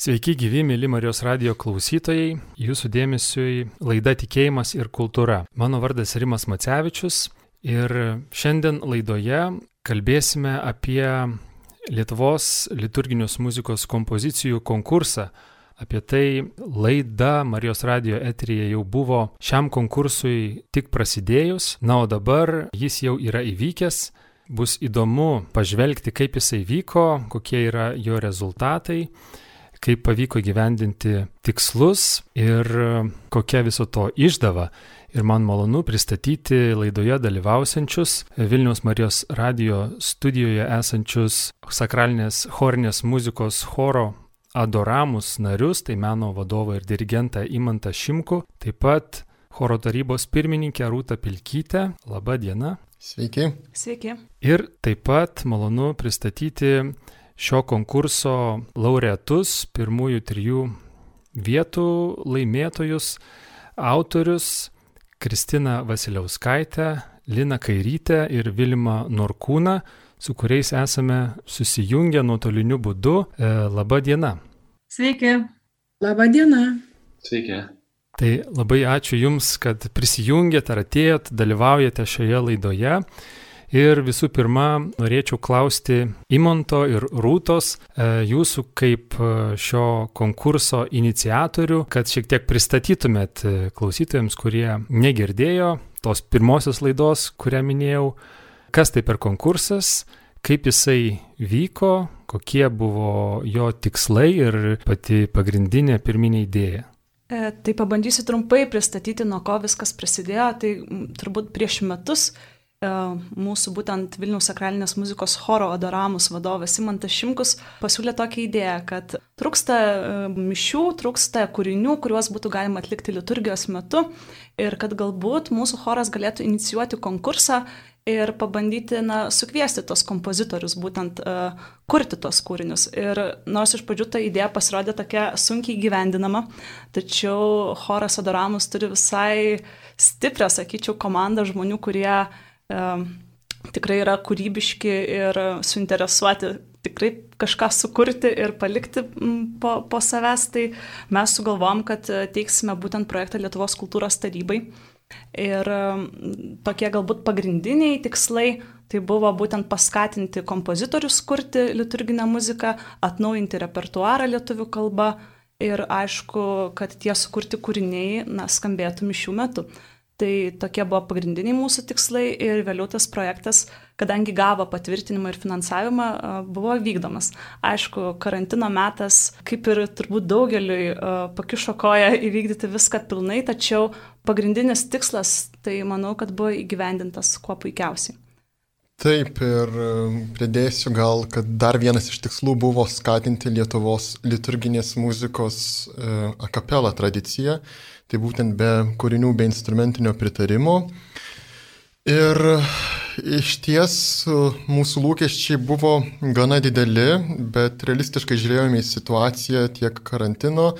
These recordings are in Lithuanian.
Sveiki gyvi, mėly Marijos radio klausytojai, jūsų dėmesiui laida Tikėjimas ir kultūra. Mano vardas Rimas Macevičius ir šiandien laidoje kalbėsime apie Lietuvos liturginios muzikos kompozicijų konkursą. Apie tai laida Marijos radio eterija jau buvo šiam konkursui tik prasidėjus, na o dabar jis jau yra įvykęs. Bus įdomu pažvelgti, kaip jisai vyko, kokie yra jo rezultatai kaip pavyko gyvendinti tikslus ir kokia viso to išdava. Ir man malonu pristatyti laidoje dalyvausiančius Vilniaus Marijos radio studijoje esančius sakralinės chorinės muzikos choro adoramus narius, tai meno vadovą ir dirigentą Imantą Šimku, taip pat choro tarybos pirmininkę Rūtą Pilkytę. Labą dieną. Sveiki. Sveiki. Ir taip pat malonu pristatyti šio konkurso laureatus, pirmųjų trijų vietų laimėtojus, autorius Kristina Vasiliauskaitė, Lina Kairytė ir Vilma Norkūna, su kuriais esame susijungę nuotoliniu būdu. E, Labą dieną. Sveiki. Labą dieną. Sveiki. Tai labai ačiū Jums, kad prisijungėt ar atėjot, dalyvaujate šioje laidoje. Ir visų pirma, norėčiau klausti Imonto ir Rūtos, e, jūsų kaip e, šio konkurso iniciatorių, kad šiek tiek pristatytumėt e, klausytojams, kurie negirdėjo tos pirmosios laidos, kurią minėjau, kas tai per konkursas, kaip jisai vyko, kokie buvo jo tikslai ir pati pagrindinė pirminė idėja. Tai pabandysiu trumpai pristatyti, nuo ko viskas prasidėjo. Tai turbūt prieš metus E, mūsų būtent Vilniaus sakralinės muzikos choro adoramus vadovas Simantas Šimkus pasiūlė tokią idėją, kad trūksta e, mišių, trūksta kūrinių, kuriuos būtų galima atlikti liturgijos metu ir kad galbūt mūsų choras galėtų inicijuoti konkursą ir pabandyti na, sukviesti tos kompozitorius, būtent uh, kurti tos kūrinius. Ir nors iš pradžių ta idėja pasirodė tokia sunkiai gyvendinama, tačiau choras Adoramus turi visai stiprią, sakyčiau, komandą žmonių, kurie uh, tikrai yra kūrybiški ir suinteresuoti tikrai kažką sukurti ir palikti po, po savęs, tai mes sugalvom, kad e, teiksime būtent projektą Lietuvos kultūros tarybai. Ir tokie galbūt pagrindiniai tikslai tai buvo būtent paskatinti kompozitorius kurti liturginę muziką, atnaujinti repertuarą lietuvių kalba ir aišku, kad tie sukurti kūriniai na, skambėtų mišių metu. Tai tokie buvo pagrindiniai mūsų tikslai ir vėliau tas projektas, kadangi gavo patvirtinimą ir finansavimą, buvo vykdomas. Aišku, karantino metas, kaip ir turbūt daugeliui, pakišo koją įvykdyti viską pilnai, tačiau pagrindinis tikslas, tai manau, kad buvo įgyvendintas kuo puikiausiai. Taip, ir pridėsiu gal, kad dar vienas iš tikslų buvo skatinti Lietuvos liturginės muzikos akapelą tradiciją tai būtent be kūrinių, be instrumentinio pritarimo. Ir iš ties mūsų lūkesčiai buvo gana dideli, bet realistiškai žiūrėjome į situaciją tiek karantino,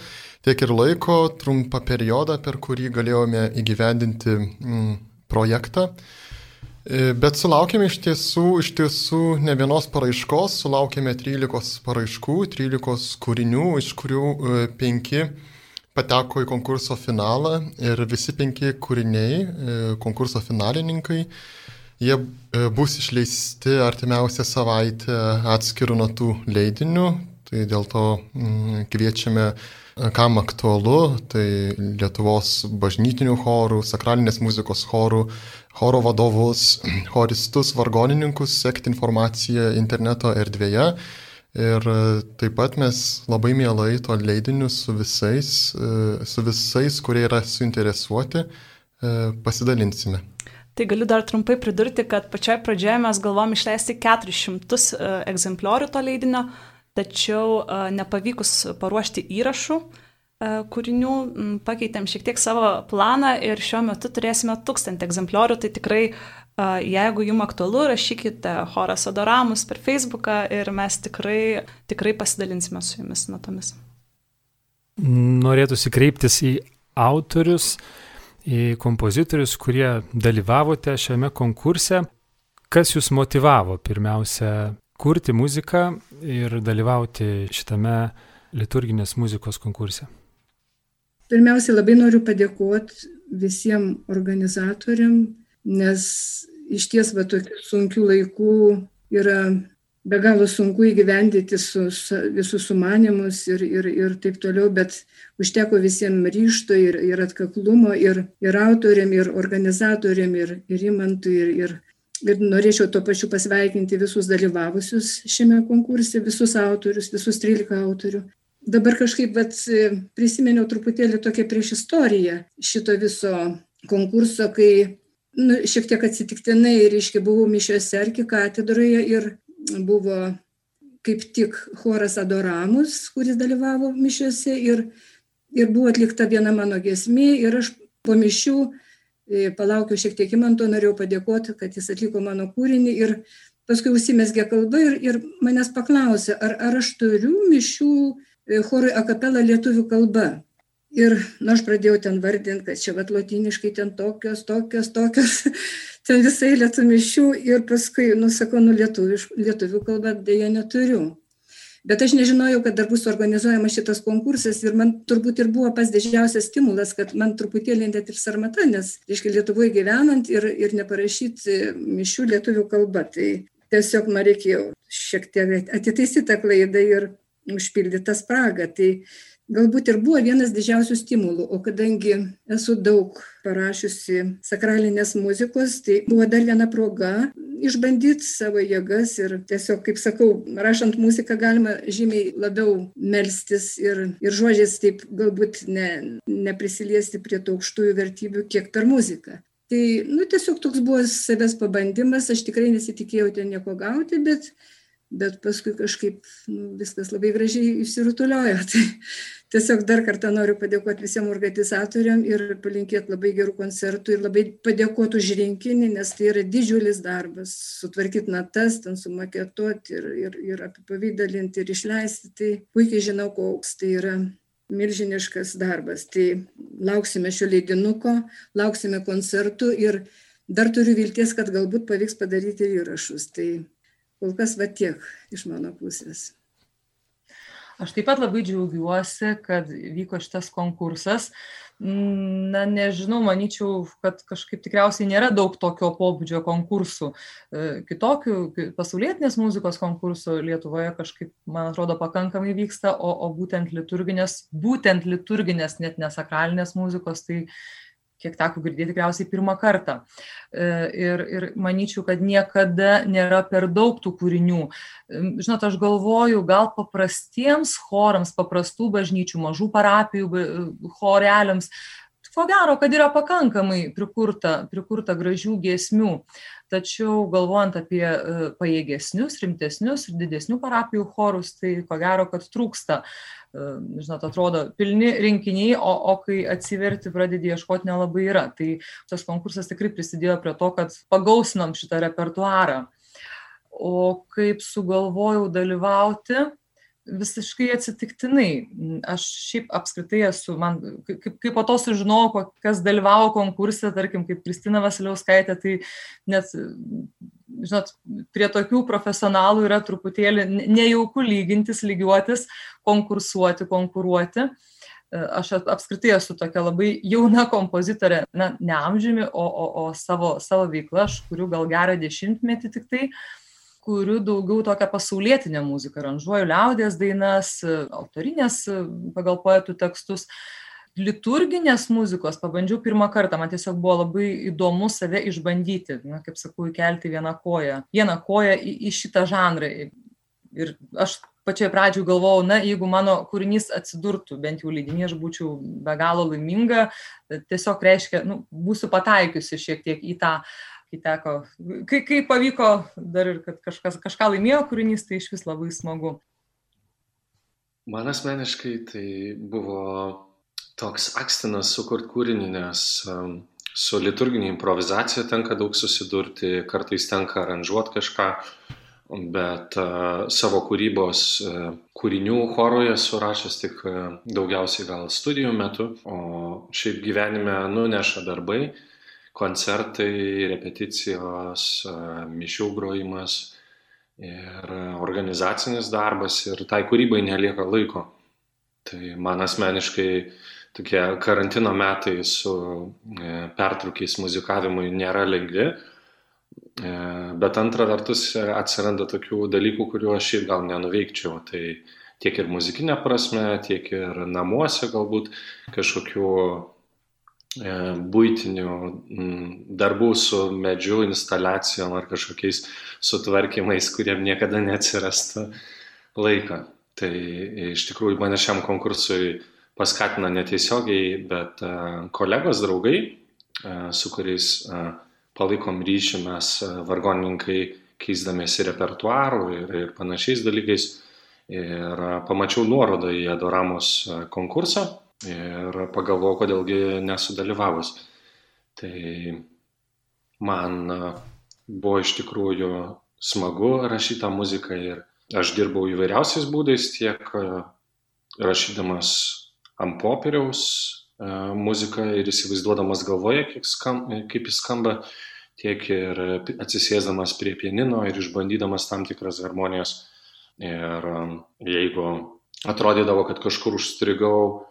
tiek ir laiko, trumpą periodą, per kurį galėjome įgyvendinti mm, projektą. E, bet sulaukėme iš tiesų, iš tiesų ne vienos paraiškos, sulaukėme 13 paraiškų, 13 kūrinių, iš kurių 5 e, pateko į konkurso finalą ir visi penki kūriniai, e, konkurso finalininkai, jie e, bus išleisti artimiausią savaitę atskirų natų leidinių, tai dėl to mm, kviečiame, e, kam aktualu, tai Lietuvos bažnytinių chorų, sakralinės muzikos chorų, choro vadovus, choristus, vargonininkus, sekti informaciją interneto erdvėje. Ir e, taip pat mes labai mielai to leidiniu su visais, e, su visais, kurie yra suinteresuoti, e, pasidalinsime. Tai galiu dar trumpai pridurti, kad pačioje pradžioje mes galvom išleisti 400 egzempliorių to leidinio, tačiau nepavykus paruošti įrašų kūrinių, pakeitėm šiek tiek savo planą ir šiuo metu turėsime 1000 egzempliorių, tai tikrai Jeigu jums aktualu, rašykite Horas Adoramus per Facebooką ir mes tikrai, tikrai pasidalinsime su jumis natomis. Norėtųsi kreiptis į autorius, į kompozitorius, kurie dalyvavote šiame konkurse. Kas jūs motivavo pirmiausia kurti muziką ir dalyvauti šitame liturginės muzikos konkurse? Pirmiausia, labai noriu padėkoti visiems organizatoriam, nes iš ties va tokių sunkių laikų yra be galo sunku įgyvendyti su, su, visus sumanimus ir, ir, ir taip toliau, bet užteko visiems ryšto ir, ir atkaklumo ir, ir autoriam, ir organizatoriam, ir, ir imantui, ir, ir, ir norėčiau tuo pačiu pasveikinti visus dalyvavusius šiame konkurse, visus autorius, visus 13 autorių. Dabar kažkaip vat, prisiminiau truputėlį tokią prieš istoriją šito viso konkurso, kai nu, šiek tiek atsitiktinai, reiškia, buvau mišiose arkikatedroje ir buvo kaip tik choras Adoramus, kuris dalyvavo mišiuose ir, ir buvo atlikta viena mano gesmė ir aš po mišių e, palaukiau šiek tiek įmanto, norėjau padėkoti, kad jis atliko mano kūrinį ir paskui užsimesgė kalba ir, ir manęs paklausė, ar, ar aš turiu mišių e, chorui akapelą lietuvių kalba. Ir, nu, aš pradėjau ten vardinti, kad čia vat lotiniškai ten tokios, tokios, tokios, ten visai lietų mišių ir paskui, nusakau, nu, lietuvių, lietuvių kalbą dėja neturiu. Bet aš nežinojau, kad dar bus organizuojamas šitas konkursas ir man turbūt ir buvo pas didžiausias stimulas, kad man truputėlį net ir sarmata, nes, reiškia, Lietuvoje gyvenant ir, ir neparašyti mišių lietuvių kalba. Tai tiesiog man reikėjo šiek tiek atitaisyti tą klaidą ir užpildyti tą spragą. Tai galbūt ir buvo vienas didžiausių stimulų, o kadangi esu daug parašiusi sakralinės muzikos, tai buvo dar viena proga išbandyti savo jėgas ir tiesiog, kaip sakau, rašant muziką galima žymiai labiau melstis ir, ir žodžiais taip galbūt ne, neprisiliesti prie tų aukštųjų vertybių, kiek per muziką. Tai, nu, tiesiog toks buvo savęs pabandymas, aš tikrai nesitikėjau ten nieko gauti, bet, bet paskui kažkaip nu, viskas labai gražiai išsirutuliojo. Tai, tiesiog dar kartą noriu padėkoti visiems organizatoriam ir palinkėti labai gerų koncertų ir labai padėkoti už rinkinį, nes tai yra didžiulis darbas. Sutvarkyti natas, ten sumaketuoti ir, ir, ir apipavydalinti ir išleisti. Tai puikiai žinau, koks tai yra milžiniškas darbas. Tai lauksime šio leidinuko, lauksime koncertų ir dar turiu vilties, kad galbūt pavyks padaryti įrašus. Tai kol kas va tiek iš mano pusės. Aš taip pat labai džiaugiuosi, kad vyko šitas konkursas. Na, nežinau, manyčiau, kad kažkaip tikriausiai nėra daug tokio pobūdžio konkursų. E, kitokių pasaulietinės muzikos konkursų Lietuvoje kažkaip, man atrodo, pakankamai vyksta, o, o būtent liturginės, būtent liturginės, net nesakralinės muzikos, tai kiek teko girdėti, tikriausiai pirmą kartą. E, ir, ir manyčiau, kad niekada nėra per daug tų kūrinių. E, žinot, aš galvoju, gal paprastiems chorams, paprastų bažnyčių, mažų parapijų choreliams, ko gero, kad yra pakankamai prikurta, prikurta gražių giesmių. Tačiau galvojant apie e, pajėgesnius, rimtesnius ir didesnių parapijų chorus, tai ko gero, kad trūksta uh, žinot, atrodo pilni rinkiniai, o, o kai atsiverti pradedi ieškoti nelabai yra. Tai tas konkursas tikrai prisidėjo prie to, kad pagausinom šitą repertuarą. O kaip sugalvojau dalyvauti, visiškai atsitiktinai. Aš šiaip apskritai esu, man, kaip, kaip po to sužinojau, kas dalyvavo konkurse, tarkim, kaip Kristina Vasiliauskaitė, tai net žinot, prie tokių profesionalų yra truputėlį nejauku lygintis, lygiuotis, konkursuoti, konkuruoti. Aš apskritai esu tokia labai jauna kompozitorė, na, ne amžiumi, o, o, o savo, savo veikla, aš kuriu gal gerą dešimtmetį tik tai, kuriu daugiau tokią pasaulietinę muziką, aranžuoju liaudės dainas, autorinės pagal poetų tekstus. Uh, liturginės muzikos pabandžiau pirmą kartą, man tiesiog buvo labai įdomu save išbandyti, na, kaip sakau, įkelti vieną koją, vieną koją į, į šitą žanrą. Ir aš pačioje pradžioje galvojau, na, jeigu mano kūrinys atsidurtų bent jau leidinį, aš būčiau be galo laiminga, tiesiog reiškia, nu, būsiu pataikiusi šiek tiek į tą kai teko, kai, kai pavyko dar ir, kad kažkas, kažką laimėjo kūrinys, tai iš vis labai smagu. Man asmeniškai tai buvo toks akstinas sukurt kūrinį, nes um, su liturginė improvizacija tenka daug susidurti, kartais tenka aranžuoti kažką, bet uh, savo kūrybos uh, kūrinių choroje surašęs tik uh, daugiausiai gal studijų metu, o šiaip gyvenime nuneša darbai, koncertai, repeticijos, uh, mišių grojimas ir organizacinis darbas ir tai kūrybai nelieka laiko. Tai man asmeniškai tokie karantino metai su e, pertraukiais muzikavimui nėra lengvi, e, bet antra vertus atsiranda tokių dalykų, kuriuo aš ir gal nenuveikčiau. Tai tiek ir muzikinė prasme, tiek ir namuose galbūt kažkokių e, būtinių darbų su medžiu, instaliacijom ar kažkokiais sutvarkymais, kuriem niekada neatsirastų laiko. Tai iš tikrųjų mane šiam konkursui paskatina netiesiogiai, bet e, kolegos, draugai, e, su kuriais e, palaikom ryšį mes vargonininkai, keisdamėsi repertuarų ir, ir panašiais dalykais. Ir pamačiau nuorodą į Adoramos konkursą ir pagalvojau, kodėlgi nesudalyvavus. Tai man buvo iš tikrųjų smagu rašyti tą muziką ir aš dirbau įvairiausiais būdais, tiek rašydamas ant popieriaus muziką ir įsivaizduodamas galvoje, skam, kaip jis skamba, tiek ir atsisėsdamas prie pianino ir išbandydamas tam tikras harmonijas. Ir jeigu atrodydavo, kad kažkur užstrigau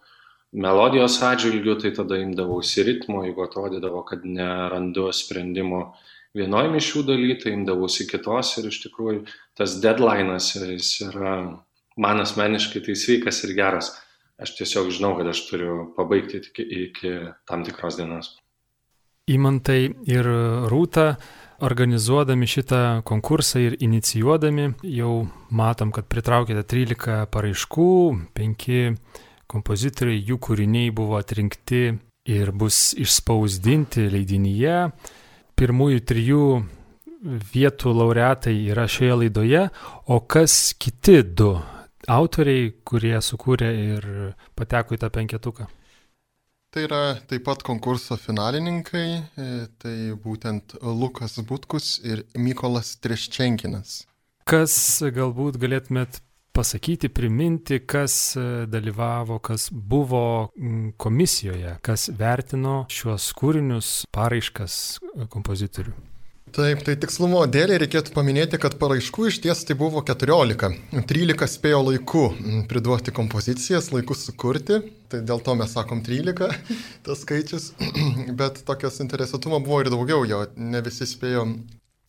melodijos atžvilgiu, tai tada imdavausi ritmo, jeigu atrodydavo, kad nerandu sprendimo vienoje iš šių daly, tai imdavausi kitos ir iš tikrųjų tas deadline'as jis yra man asmeniškai tai sveikas ir geras aš tiesiog žinau, kad aš turiu pabaigti iki, iki tam tikros dienos. Įmantai ir Rūta, organizuodami šitą konkursą ir inicijuodami, jau matom, kad pritraukėte 13 paraiškų, 5 kompozitoriai, jų kūriniai buvo atrinkti ir bus išspausdinti leidinyje. Pirmųjų trijų vietų laureatai yra šioje laidoje, o kas kiti du autoriai, kurie sukūrė ir pateko į tą penketuką? Tai yra taip pat konkurso finalininkai, e, tai būtent Lukas Butkus ir Mykolas Treščenkinas. Kas galbūt galėtumėt pasakyti, priminti, kas e, dalyvavo, kas buvo komisijoje, kas vertino šiuos kūrinius, paraiškas kompozitorių? Taip, tai tikslumo dėlį reikėtų paminėti, kad paraiškų iš ties tai buvo 14. 13 spėjo laiku priduoti kompozicijas, laiku sukurti, tai dėl to mes sakom 13 tas skaičius, bet tokios interesatumo buvo ir daugiau, jo ne visi spėjo,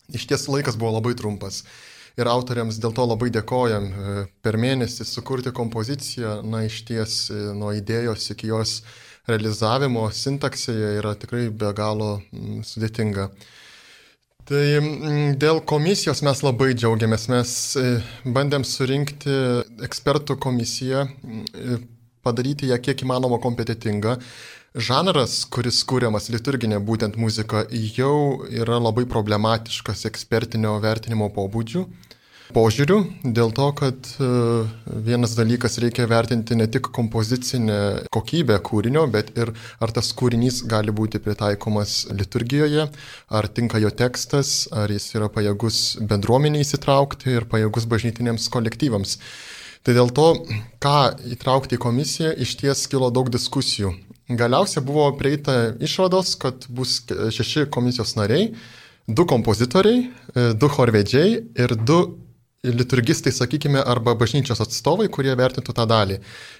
iš ties laikas buvo labai trumpas. Ir autoriams dėl to labai dėkojam. Per mėnesį sukurti kompoziciją, na iš ties nuo idėjos iki jos realizavimo sintaksėje yra tikrai be galo sudėtinga. Tai dėl komisijos mes labai džiaugiamės. Mes e, bandėm surinkti ekspertų komisiją, e, padaryti ją kiek įmanoma kompetitingą. Žanras, kuris kūriamas liturginė būtent muzika, jau yra labai problematiškas ekspertinio vertinimo pobūdžių požiūrių, dėl to, kad e, vienas dalykas reikia vertinti ne tik kompozicinę kokybę kūrinio, bet ir ar tas kūrinys gali būti pritaikomas liturgijoje, ar tinka jo tekstas, ar jis yra pajėgus bendruomeniai įsitraukti ir pajėgus bažnytiniams kolektyvams. Tai dėl to, ką įtraukti į komisiją, iš ties kilo daug diskusijų. Galiausiai buvo prieita išvados, kad bus šeši komisijos nariai, du kompozitoriai, e, du chorvedžiai ir du liturgistai, sakykime, arba bažnyčios atstovai, kurie vertintų tą dalį.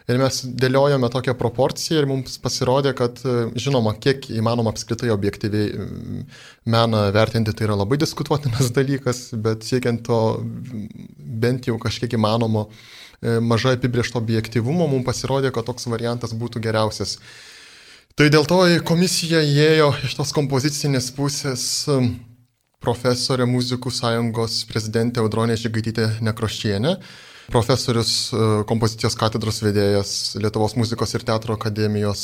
Ir mes dėliojame tokią proporciją ir mums pasirodė, kad žinoma, kiek įmanoma apskritai objektyviai meną vertinti, tai yra labai diskutuotinas dalykas, bet siekiant to bent jau kažkiek įmanomo e, mažai apibriešto objektivumo, mums pasirodė, kad toks variantas būtų geriausias. Tai dėl to į komisiją įėjo iš tos kompozicinės pusės profesorė muzikų sąjungos prezidentė Audronė Žygaitytė Nekrošienė, profesorius e, kompozicijos katedros vedėjas Lietuvos muzikos ir teatro akademijos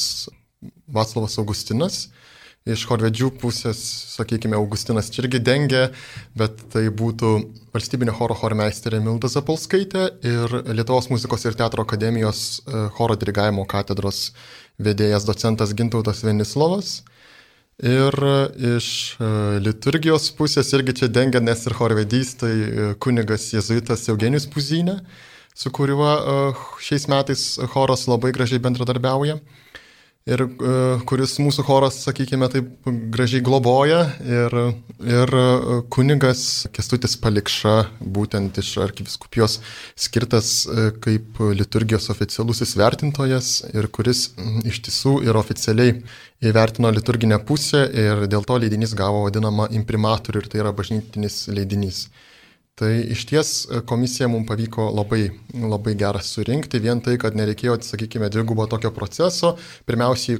Vaclavas Augustinas. Iš chorvedžių pusės, sakykime, Augustinas čia irgi dengia, bet tai būtų valstybinio choro chormeisterė Milda Zapolskaitė ir Lietuvos muzikos ir teatro akademijos e, choro dirigavimo katedros vedėjas docentas Gintautas Venislovas. Ir iš e, liturgijos pusės irgi čia dengia, nes ir chorvedys, tai e, kunigas jėzuitas Eugenijus Puzinė, su kuriuo e, šiais metais choras labai gražiai bendradarbiauja. Ir kuris mūsų choras, sakykime, taip gražiai globoja. Ir, ir kunigas Kestutis Palikša, būtent iš arkiviskupijos skirtas kaip liturgijos oficialusis vertintojas ir kuris iš tiesų ir oficialiai įvertino liturginę pusę ir dėl to leidinys gavo vadinamą imprimatorių ir tai yra bažnytinis leidinys. Tai iš ties komisija mums pavyko labai, labai gerą surinkti, vien tai, kad nereikėjo, sakykime, dvigubo tokio proceso. Pirmiausiai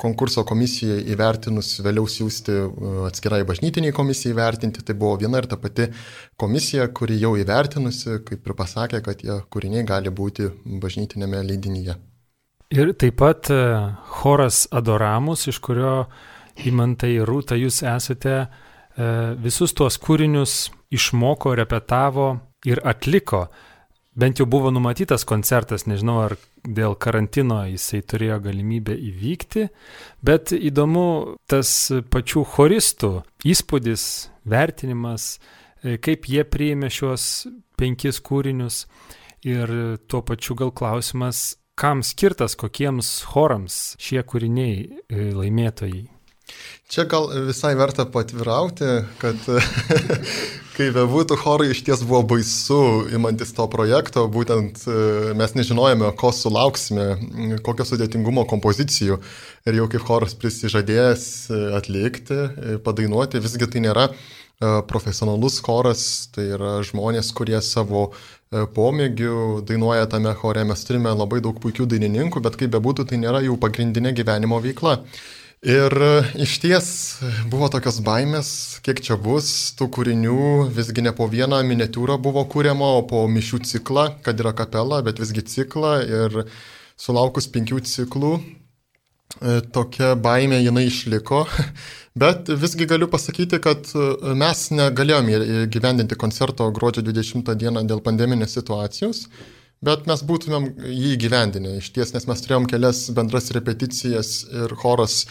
konkurso komisijai įvertinus, vėliau siūsti uh, atskirai bažnytiniai komisijai įvertinti, tai buvo viena ir ta pati komisija, kuri jau įvertinusi, kaip ir pasakė, kad tie kūriniai gali būti bažnytinėme leidinyje. Ir taip pat e, choras Adoramus, iš kurio įmantai rūta jūs esate, e, visus tuos kūrinius išmoko, repetavo ir atliko. Bent jau buvo numatytas koncertas, nežinau ar dėl karantino jisai turėjo galimybę įvykti, bet įdomu tas pačių choristų įspūdis, vertinimas, e, kaip jie priėmė šios penkis kūrinius ir tuo pačiu gal klausimas, kam skirtas, kokiems chorams šie kūriniai e, laimėtojai? Čia gal visai verta patvirauti, kad kai bebūtų chorai iš ties buvo baisu imantis to projekto, būtent e, mes nežinojame, ko sulauksime, kokio sudėtingumo kompozicijų ir jau kaip choras prisižadėjęs e, atlikti, padainuoti, visgi tai nėra profesionalus choras, tai yra žmonės, kurie savo E, pomėgių dainuoja tame chore, mes turime labai daug puikių dainininkų, bet kaip bebūtų, tai nėra jų pagrindinė gyvenimo veikla. Ir e, iš ties buvo tokios baimės, kiek čia bus tų kūrinių, visgi ne po vieną miniatūrą buvo kūriama, o po mišių ciklą, kad yra kapela, bet visgi ciklą. Ir sulaukus penkių ciklų e, tokia baimė jinai išliko, Bet visgi galiu pasakyti, kad e, mes negalėjome gyvendinti koncerto gruodžio 20 dieną dėl pandeminės situacijos, bet mes būtumėm jį gyvendinę iš ties, nes mes turėjom kelias bendras repeticijas ir choras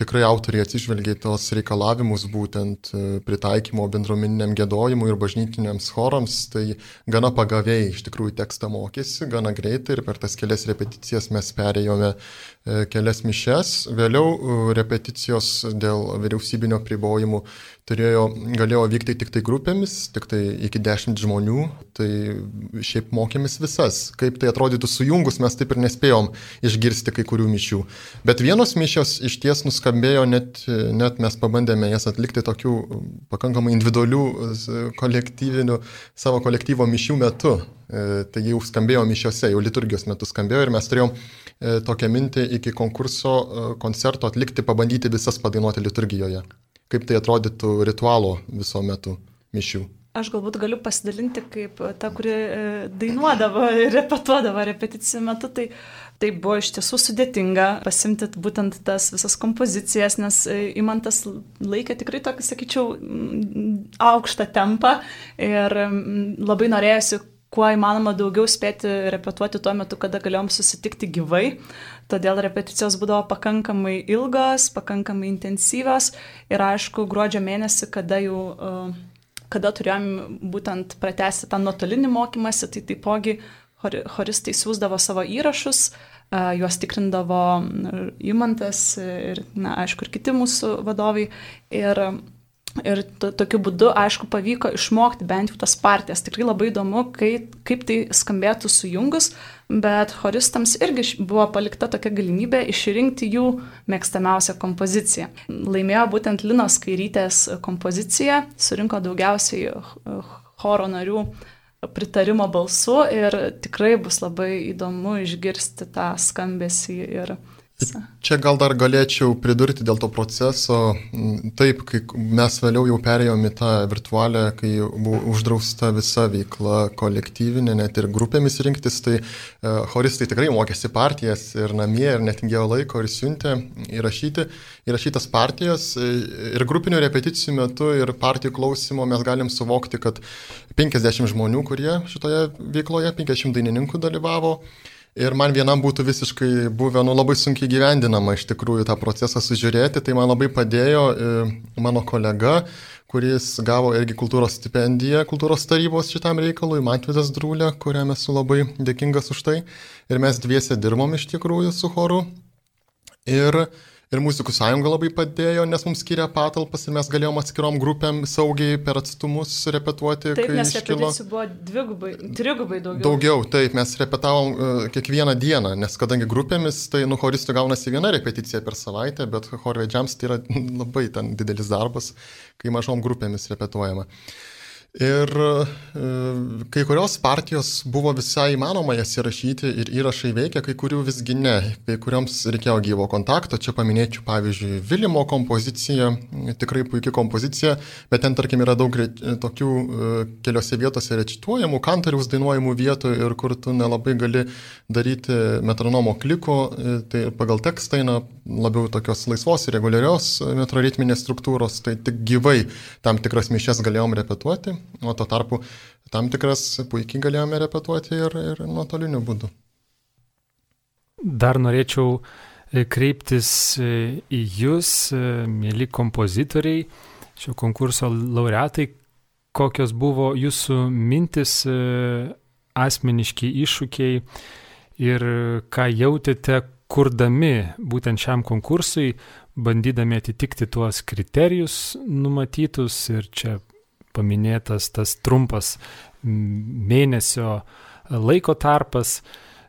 tikrai autoriai atsižvelgia į tos reikalavimus būtent e, pritaikymo bendruomeniniam gėdojimui ir bažnytiniams chorams, tai gana pagaviai iš tikrųjų tekstą mokėsi, gana greitai ir per tas kelias repeticijas mes perėjome E, kelias mišes. Vėliau e, repeticijos dėl vyriausybinio pribojimų turėjo, galėjo vykti tik tai grupėmis, tik tai iki dešimt žmonių. Tai šiaip mokėmės visas. Kaip tai atrodytų sujungus, mes taip ir nespėjom išgirsti kai kurių mišių. Bet vienos mišios iš ties nuskambėjo, net, net mes pabandėme jas atlikti tokių pakankamai individualių kolektyvinių savo kolektyvo mišių metu. E, tai jau skambėjo mišiose, jau liturgijos metu skambėjo ir mes turėjom e, tokią mintį iki konkurso e, koncerto atlikti, pabandyti visas padainuoti liturgijoje. Kaip tai atrodytų ritualo viso metu mišių. Aš galbūt galiu pasidalinti kaip ta, kuri dainuodavo ir repetuodavo repeticijų metu, tai tai buvo iš tiesų sudėtinga pasimti būtent tas visas kompozicijas, nes įmantas laikė tikrai tokį, sakyčiau, aukštą tempą ir labai norėjusi kuo įmanoma daugiau spėti repetuoti tuo metu, kada galėjom susitikti gyvai. Todėl repeticijos būdavo pakankamai ilgos, pakankamai intensyvios ir aišku, gruodžio mėnesį, kada jau uh, kada turėjom būtent pratesti tą nuotolinį mokymąsi, tai taipogi choristai siūsdavo savo įrašus, uh, juos tikrindavo įmantas ir, na, aišku, ir kiti mūsų vadovai. Ir Ir to, tokiu būdu, aišku, pavyko išmokti bent jau tas partijas. Tikrai labai įdomu, kaip, kaip tai skambėtų sujungus, bet choristams irgi buvo palikta tokia galimybė išrinkti jų mėgstamiausią kompoziciją. Laimėjo būtent Linos Kairytės kompozicija, surinko daugiausiai choro narių pritarimo balsu ir tikrai bus labai įdomu išgirsti tą skambesį ir Čia gal dar galėčiau pridurti dėl to proceso. Taip, kai mes vėliau jau perėjome į tą virtualią, kai buvo uždrausta visa veikla kolektyvinė, net ir grupėmis rinktis, tai e, choristai tikrai mokėsi partijas ir namie, ir netingėjo laiko, ir siuntė įrašyti, įrašytas partijas. Ir grupinių repeticijų metu, ir partijų klausimo mes galim suvokti, kad 50 žmonių, kurie šitoje veikloje, 50 dainininkų dalyvavo. Ir man vienam būtų visiškai buvę nu, labai sunkiai gyvendinama iš tikrųjų tą procesą sužiūrėti, tai man labai padėjo e, mano kolega, kuris gavo irgi kultūros stipendiją kultūros tarybos šitam reikalui, Matvidas Drūlė, kuriam esu labai dėkingas už tai. Ir mes dviese dirbom iš tikrųjų su choru. Ir Ir muzikų sąjunga labai padėjo, nes mums skiria patalpas ir mes galėjom atskirom grupėm saugiai per atstumus repetuoti. Taip, nes repeticijų buvo dvigubai, trigubai daugiau. Daugiau, taip, mes repetavom uh, kiekvieną dieną, nes kadangi grupėmis, tai nu choristų gaunasi viena repeticija per savaitę, bet chorvedžiams tai yra labai ten didelis darbas, kai mažom grupėmis repetuojama. Uh, Ir e, kai kurios partijos buvo visai įmanoma jas įrašyti ir įrašai veikia, kai kurių visgi ne. Kai kurioms reikėjo gyvo kontakto. Čia paminėčiau, pavyzdžiui, Vilimo kompoziciją, tikrai puikia kompozicija, bet ten, tarkim, yra daug tokių e, keliose vietose recituojamų, kantoriaus dainuojamų vietų ir kur tu nelabai gali daryti metronomo kliko, e, tai pagal tekstą eina labiau tokios laisvos ir reguliarios metroritminės struktūros, tai tik gyvai tam tikras mišes galėjom repetuoti o tuo tarpu tam tikras puikiai galėjome repetuoti ir, ir nuotoliniu būdu. Dar norėčiau e, kreiptis e, į Jūs, e, mėly kompozitoriai, šio konkurso laureatai, kokios buvo Jūsų mintis, asmeniški iššūkiai ir ką jautėte, kurdami būtent šiam konkursui, bandydami atitikti tuos kriterijus numatytus ir čia paminėtas tas trumpas mėnesio laiko tarpas,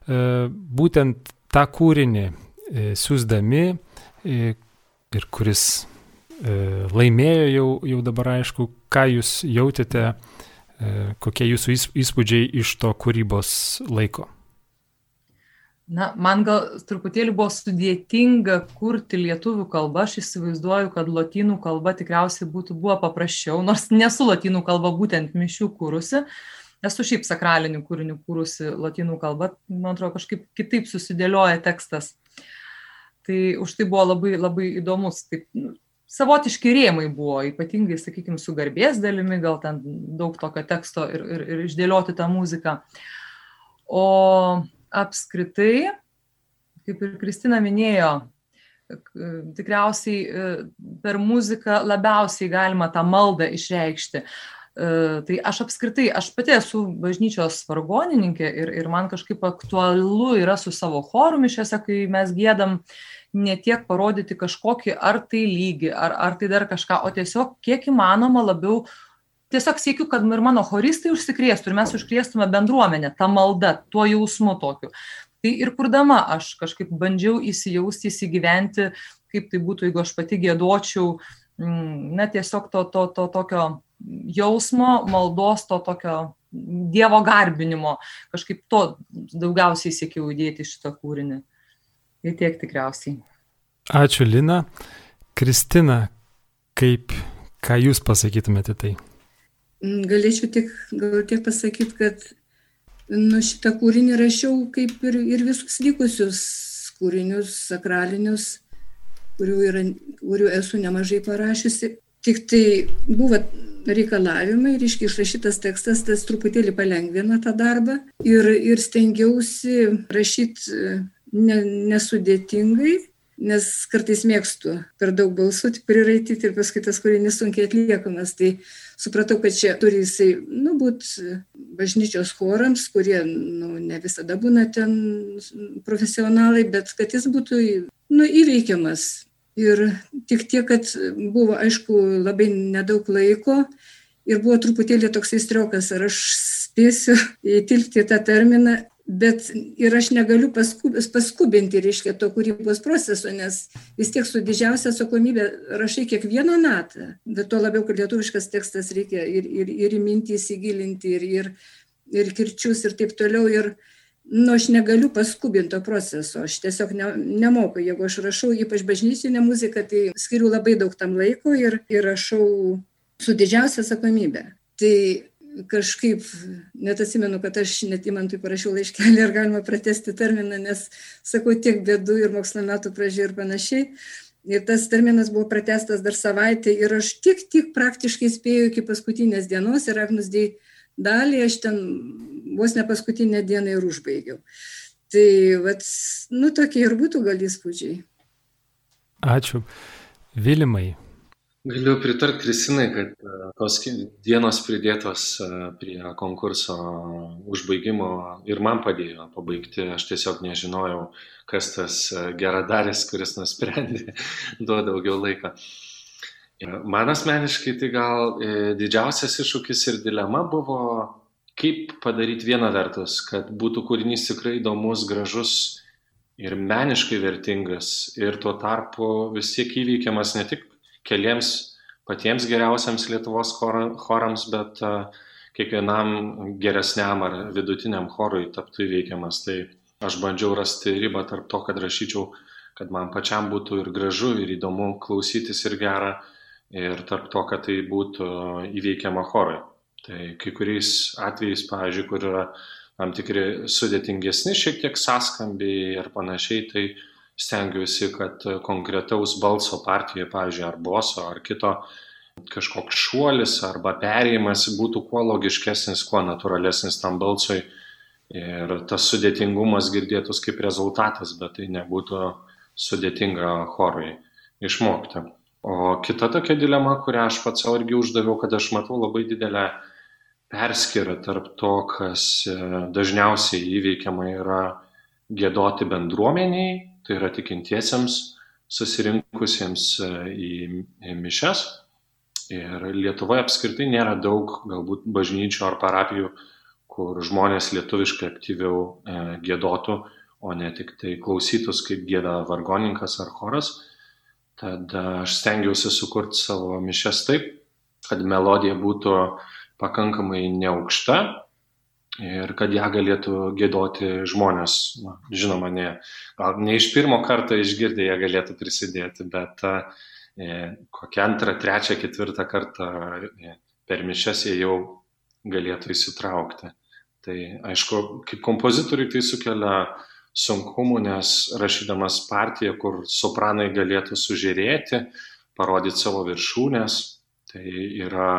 e, būtent tą kūrinį e, siūsdami e, ir kuris laimėjo jau, jau dabar aišku, ką jūs jautėte, kokie jūsų įspūdžiai iš to kūrybos laiko. Na, man gal truputėlį buvo sudėtinga kurti lietuvių kalbą, aš įsivaizduoju, kad lotynų kalba tikriausiai būtų buvo paprasčiau, nors nesu lotynų kalba būtent mišių kūrusi, esu šiaip sakralinių kūrinių kūrusi lotynų kalba, man atrodo, kažkaip kitaip susidėlioja tekstas. Tai už tai buvo labai, labai įdomus, taip, nu, savotiški rėmai buvo, ypatingai, sakykime, su garbės dalimi, gal ten daug tokio teksto ir, ir, ir išdėlioti tą muziką. O apskritai, kaip ir Kristina minėjo, tikriausiai e, per muziką labiausiai galima tą maldą išreikšti. E, tai aš apskritai, aš pati esu bažnyčios vargonininkė ir, ir man kažkaip aktualu yra su savo choru mišiuose, kai mes gėdam ne tiek parodyti kažkokį ar tai lygį, ar, ar tai dar kažką, o tiesiog kiek įmanoma labiau tiesiog siekiu, kad ir mano choristai užsikrėstų ir mes užkrėstume bendruomenę tą maldą, tuo jausmu tokiu. Tai ir kurdama aš kažkaip bandžiau įsijausti, įsigyventi, kaip tai būtų, jeigu aš pati gėdočiau, mm, na tiesiog to, to, to tokio jausmo, maldos, to tokio Dievo garbinimo, kažkaip to daugiausiai siekiau įdėti šitą kūrinį. Ir tiek tikriausiai. Ačiū, Lina. Kristina, kaip, ką jūs pasakytumėte tai? Mm, galėčiau tik, gal tiek pasakyti, kad nu, šitą kūrinį rašiau kaip ir, ir visus likusius kūrinius, sakralinius, kurių, yra, kurių esu nemažai parašiusi. Tik tai buvo reikalavimai, reiškia išrašytas tekstas, tas truputėlį palengvina tą darbą ir, ir stengiausi rašyti ne, nesudėtingai, nes kartais mėgstu per daug balsų priraityti ir paskui tas kūrinys sunkiai atliekamas. Tai supratau, kad čia turi jisai, nu, būti bažnyčios chorams, kurie, nu, ne visada būna ten profesionalai, bet kad jis būtų, nu, įveikiamas. Ir tik tiek, kad buvo, aišku, labai nedaug laiko ir buvo truputėlį toksai striokas, ar aš spėsiu įtilpti tą terminą bet ir aš negaliu paskub, paskubinti, reiškia, to kūrybos proceso, nes vis tiek su didžiausia atsakomybė rašai kiekvieną natą, bet to labiau, kad lietuviškas tekstas reikia ir, ir, ir į mintį įsigilinti, ir, ir, ir kirčius, ir taip toliau. Ir, Nu, aš negaliu paskubinti to proceso, aš tiesiog ne, nemoku, jeigu aš rašau, ypač bažnytinę muziką, tai skiriu labai daug tam laiko ir, ir rašau su didžiausia atsakomybė. Tai kažkaip, net atsimenu, kad aš net įmantui parašiau laiškelį, ar galima pratesti terminą, nes sakau tiek bėdų ir mokslo metų pradžioje ir panašiai. Ir tas terminas buvo pratestas dar savaitę ir aš tik, tik praktiškai spėjau iki paskutinės dienos ir Agnus dėjai dalį, aš ten vos ne paskutinę dieną ir užbaigiau. Tai, vat, nu, tokie ir būtų gal įspūdžiai. Ačiū. Vilimai, Galiu pritarti Kristinai, kad e, tos dienos pridėtos e, prie konkurso užbaigimo ir man padėjo pabaigti. Aš tiesiog nežinojau, kas tas e, geradaris, kuris nusprendė duoti daugiau laiko. Man asmeniškai tai gal didžiausias iššūkis ir dilema buvo, kaip padaryti vieną vertus, kad būtų kūrinys tikrai įdomus, gražus ir meniškai vertingas ir tuo tarpu vis tiek įveikiamas ne tik keliems patiems geriausiams Lietuvos chorams, bet kiekvienam geresniam ar vidutiniam chorui taptų įveikiamas. Tai aš bandžiau rasti ribą tarp to, kad rašyčiau, kad man pačiam būtų ir gražu, ir įdomu klausytis ir gera, ir tarp to, kad tai būtų įveikiama chorui. Tai kai kuriais atvejais, pavyzdžiui, kur yra tam tikri sudėtingesni šiek tiek sąskambiai ir panašiai, tai stengiuosi, kad konkretaus balso partijoje, pavyzdžiui, ar boso, ar kito kažkoks šuolis arba perėjimas būtų kuo logiškesnis, kuo natūralesnis tam balsui ir tas sudėtingumas girdėtus kaip rezultatas, bet tai nebūtų sudėtinga chorui išmokti. O kita tokia dilema, kurią aš pats savo irgi uždaviau, kad aš matau labai didelę perskirą tarp to, kas e, dažniausiai įveikiama yra gėdoti bendruomeniai tai yra tikintiesiems susirinkusiems e, į, mišes. Ir Lietuvoje apskritai nėra daug galbūt bažnyčių ar parapijų, kur žmonės lietuviškai aktyviau e, gėdotų, o ne tik tai klausytus, kaip gėda vargoninkas ar choras. Tad aš stengiausi sukurti savo mišes taip, kad melodija būtų pakankamai neaukšta, ir kad ją galėtų gėdoti žmonės. Na, žinoma, ne, gal ne iš pirmo karto išgirdę jie galėtų prisidėti, bet e, kokią antrą, trečią, ketvirtą kartą e, per mišes jie jau galėtų įsitraukti. Tai aišku, kaip kompozitoriui tai sukelia sunkumų, nes rašydamas partiją, kur sopranai galėtų sužiūrėti, parodyti savo viršūnės, tai yra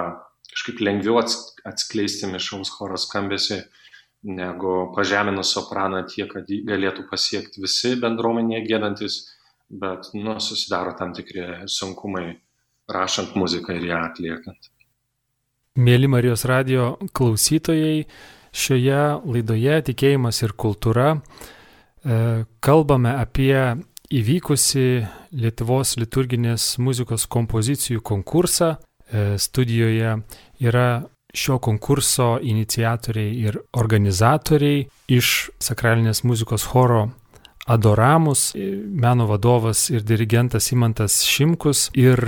kažkaip lengviau atskleisti mišraus choro skambesį, negu pažeminus sopraną tiek, kad galėtų pasiekti visi bendruomenėje gėdantis, bet nu, susidaro tam tikri sunkumai rašant muziką ir ją atliekant. Mėly Marijos radio klausytojai, šioje laidoje Tikėjimas ir kultūra e, kalbame apie įvykusi Lietuvos liturginės muzikos kompozicijų konkursą E, studijoje yra šio konkurso iniciatoriai ir organizatoriai iš sakralinės muzikos choro Adoramus, meno vadovas ir dirigentas Imantas Šimkus ir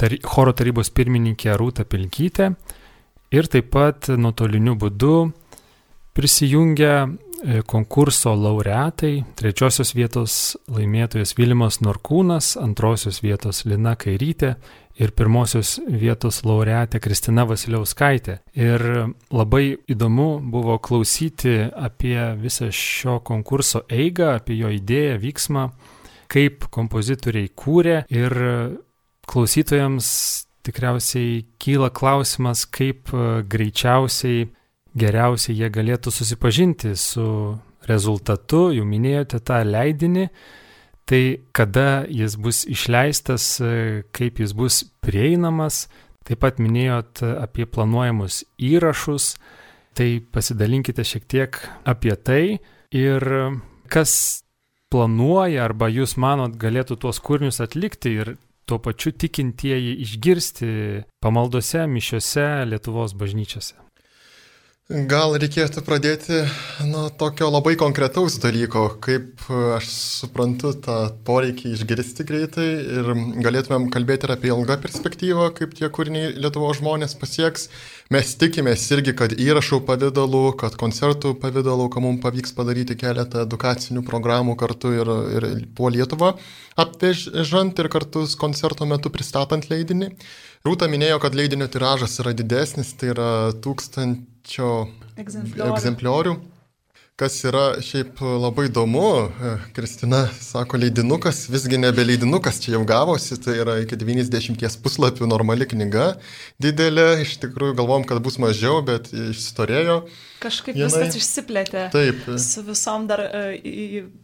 tar, choro tarybos pirmininkė Rūta Pilkytė ir taip pat nuotoliniu būdu prisijungia e, konkurso laureatai, trečiosios vietos laimėtojas Vilimas Norkūnas, antrosios vietos Lina Kairytė ir pirmosios vietos laureatė Kristina Vasiliauskaitė. Ir labai įdomu buvo klausyti apie visą šio konkurso eigą, apie jo idėją, vyksmą, kaip kompozitoriai kūrė. Ir klausytojams tikriausiai kyla klausimas, kaip greičiausiai, geriausiai jie galėtų susipažinti su rezultatu, jau minėjote tą leidinį, Tai kada jis bus išleistas, kaip jis bus prieinamas, taip pat minėjot apie planuojamus įrašus, tai pasidalinkite šiek tiek apie tai. Ir kas planuoja arba jūs manot galėtų tuos kūrinius atlikti ir tuo pačiu tikintieji išgirsti pamaldose, mišiose Lietuvos bažnyčiose. Gal reikėtų pradėti nuo tokio labai konkretaus dalyko, kaip aš suprantu tą poreikį išgirsti greitai ir galėtumėm kalbėti ir apie ilgą perspektyvą, kaip tie kūriniai Lietuvo žmonės pasieks. Mes tikimės irgi, kad įrašų pavydalu, kad koncertų pavydalu, kad mums pavyks padaryti keletą edukacinių programų kartu ir, ir po Lietuvą apvežant ir kartu koncerto metu pristatant leidinį. Rūta minėjo, kad leidinio tiražas yra didesnis, tai yra tūkstančio egzempliorių. egzempliorių kas yra šiaip labai įdomu, e, Kristina sako leidinukas, visgi nebe leidinukas čia jau gavosi, tai yra iki 90 puslapių normali knyga, didelė, iš tikrųjų galvom, kad bus mažiau, bet išstorėjo. Kažkaip Janai. viskas išsiplėtė. Taip. Su visom dar uh,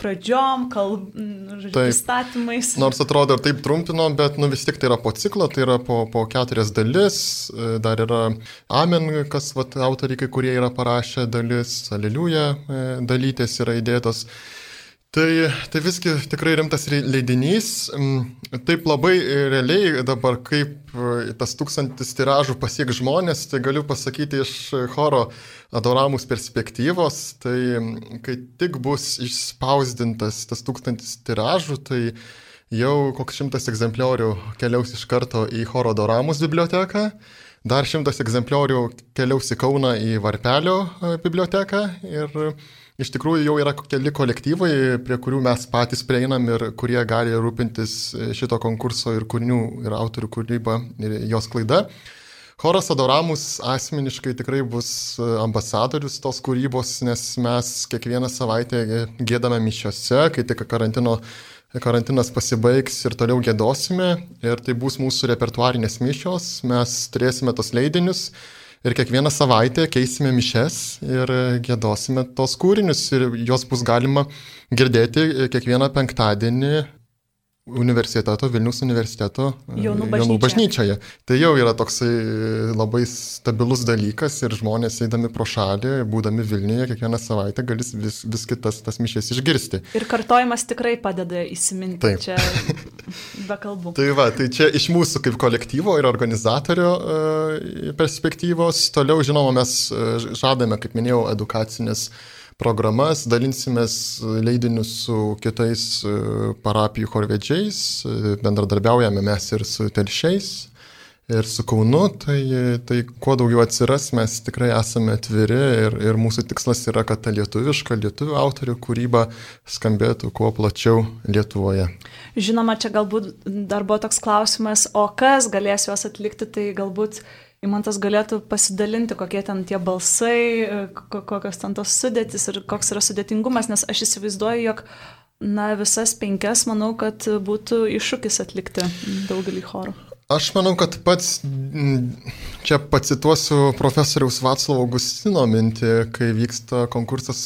pradžiom, kalb, žodžiu, pristatymais. Nors atrodo ir taip trumpino, bet nu, vis tik tai yra po ciklo, tai yra po, po keturias dalis, e, dar yra Amen, kas vat, autoriai, kurie yra parašę dalis, Aleliuja e, dalytės yra įdėtos. Tai, tai visgi tikrai rimtas leidinys. Mm, taip labai realiai dabar, kaip e, tas tūkstantis tiražų pasiek žmonės, tai galiu pasakyti iš choro adoramus perspektyvos. Tai mm, kai tik bus išspausdintas tas tūkstantis tiražų, tai jau koks šimtas egzempliorių keliaus iš karto į choro adoramus biblioteką. Dar šimtas egzempliorių keliaus į Kauną į Varpelio e, biblioteką ir iš tikrųjų jau yra keli kolektyvai, prie kurių mes patys prieinam ir kurie gali rūpintis e, šito konkurso ir kūrinių ir autorių kūryba ir jos klaida. Choras Adoramus asmeniškai tikrai bus e, ambasadorius tos kūrybos, nes mes kiekvieną savaitę gėdame mišiose, kai tik karantino, karantinas pasibaigs ir toliau gėdosime. Ir tai bus mūsų repertuarinės mišios, mes turėsime tos leidinius ir kiekvieną savaitę keisime mišes ir gėdosime tos kūrinius ir juos bus galima girdėti kiekvieną penktadienį universiteto, Vilnius universiteto jaunų, jaunų bažnyčioje. Tai jau yra toksai labai stabilus dalykas ir žmonės eidami pro šalį, būdami Vilniuje, kiekvieną savaitę gali vis, vis kitas tas mišės išgirsti. Ir kartojimas tikrai padeda įsiminti. Taip. Čia be kalbų. tai va, tai čia iš mūsų kaip kolektyvo ir organizatorio e, perspektyvos. Toliau, žinoma, mes e, žadame, kaip minėjau, edukacinės programas, dalinsimės leidinius su kitais e, parapijų chorvedžiais, e, bendradarbiaujame mes ir su telšiais, ir su Kaunu, tai, tai kuo daugiau atsiras, mes tikrai esame atviri ir, ir mūsų tikslas yra, kad ta lietuviška, lietuvių autorių kūryba skambėtų kuo plačiau Lietuvoje. Žinoma, čia galbūt dar buvo toks klausimas, o kas galės juos atlikti, tai galbūt Imantas galėtų pasidalinti, kokie ten tie balsai, kokios ten tos sudėtis ir koks yra sudėtingumas, nes aš įsivaizduoju, jog na, visas penkias, manau, kad būtų iššūkis atlikti daugelį chorų. Aš manau, kad pats čia pacituosiu profesoriaus Vaclavo Augustino mintį, kai vyksta konkursas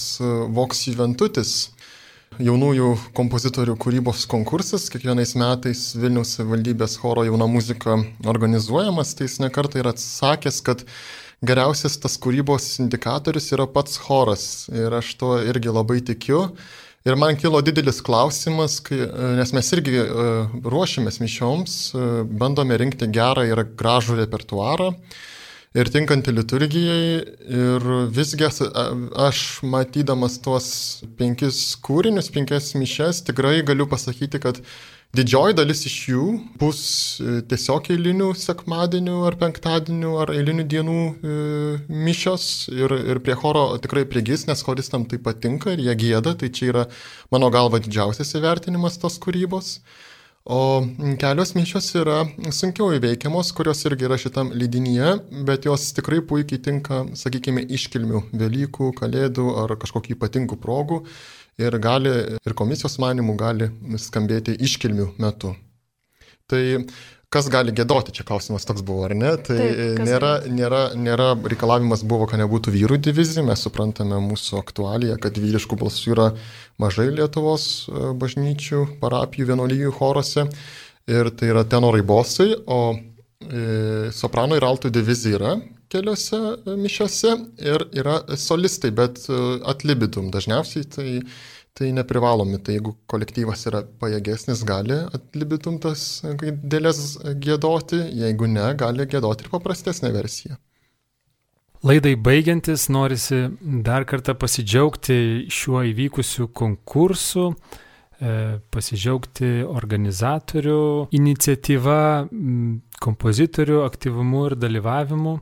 Vox Juventutis jaunųjų kompozitorių kūrybos konkursas, kiekvienais metais Vilniaus valdybės choro jauna muzika organizuojamas, tai jis nekartai yra atsakęs, kad geriausias tas kūrybos indikatorius yra pats choras. Ir aš to irgi labai tikiu. Ir man kilo didelis klausimas, kai, nes mes irgi e, ruošiamės mišioms, e, bandome rinkti gerą ir gražų repertuarą ir tinkanti liturgijai. Ir visgi aš matydamas tuos penkis kūrinius, penkias mišes, tikrai galiu pasakyti, kad didžioji dalis iš jų bus e, tiesiog eilinių sekmadienių ar penktadienių ar eilinių dienų e, mišios ir, ir prie choro tikrai prigis, nes choristam tai patinka ir jie gėda, tai čia yra mano galva didžiausias įvertinimas tos kūrybos. O kelios mišios yra sunkiau įveikiamos, kurios irgi yra šitam leidinyje, bet jos tikrai puikiai tinka, sakykime, iškilmių, Velykų, Kalėdų ar kažkokių ypatingų progų ir gali, ir komisijos manimų gali skambėti iškilmių metu. Tai kas gali gėdoti, čia klausimas toks buvo, ar ne? Tai Taip, nėra, nėra, nėra reikalavimas buvo, kad nebūtų vyrų divizija, mes suprantame mūsų aktualiją, kad vyriškų balsų yra mažai Lietuvos e, bažnyčių, parapijų, vienolyjų chorose ir tai yra tenorai bosai, o e, soprano ir altų divizija yra keliose e, mišiose ir yra solistai, bet atlibidum dažniausiai tai tai neprivalomi. Tai jeigu kolektyvas yra pajėgesnis, gali atlibitum tas dėlės gėdoti, jeigu ne, gali gėdoti ir paprastesnę versiją. Laidai baigiantis norisi dar kartą pasidžiaugti šiuo įvykusiu konkursu, e, pasidžiaugti organizatorių iniciatyva, kompozitorių aktyvumu ir dalyvavimu.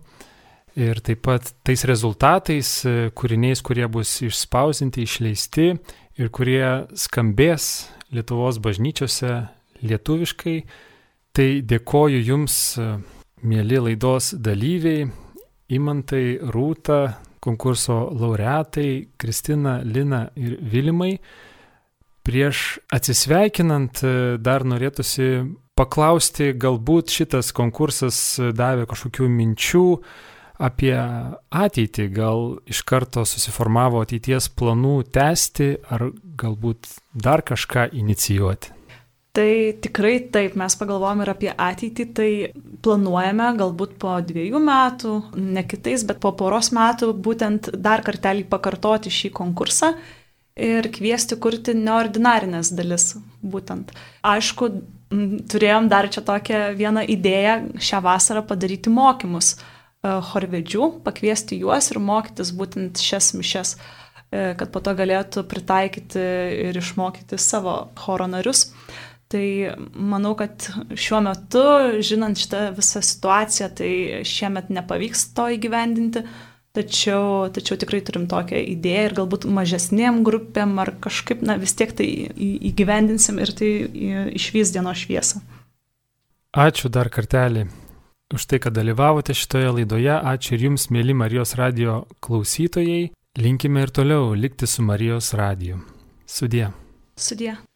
Ir taip pat tais rezultatais, e, kūriniais, kurie bus išspausinti, išleisti ir kurie skambės Lietuvos bažnyčiose lietuviškai. Tai dėkoju Jums, mėly laidos dalyviai, Imantai, Rūta, konkurso laureatai Kristina, Lina ir Vilimai. Prieš atsisveikinant dar norėtųsi paklausti, galbūt šitas konkursas davė kažkokių minčių apie ateitį, gal iš karto susiformavo ateities planų tęsti ar galbūt dar kažką inicijuoti. Tai tikrai taip, mes pagalvojame ir apie ateitį, tai planuojame galbūt po dviejų metų, ne kitais, bet po poros metų būtent dar kartelį pakartoti šį konkursą ir kviesti kurti neordinarinės dalis būtent. Aišku, turėjom dar čia tokią vieną idėją šią vasarą padaryti mokymus chorvedžių, pakviesti juos ir mokytis būtent šias mišes, e, kad po to galėtų pritaikyti ir išmokyti savo choro narius. Tai manau, kad šiuo metu, žinant šitą visą situaciją, tai šiemet nepavyks to įgyvendinti, Tačiau, tačiau tikrai turim tokią idėją ir galbūt mažesniem grupėm ar kažkaip, na vis tiek tai įgyvendinsim ir tai išvys dienos šviesą. Ačiū dar kartelį už tai, kad dalyvavote šitoje laidoje. Ačiū ir jums, mėly Marijos radio klausytojai. Linkime ir toliau likti su Marijos radiju. Sudie. Sudie.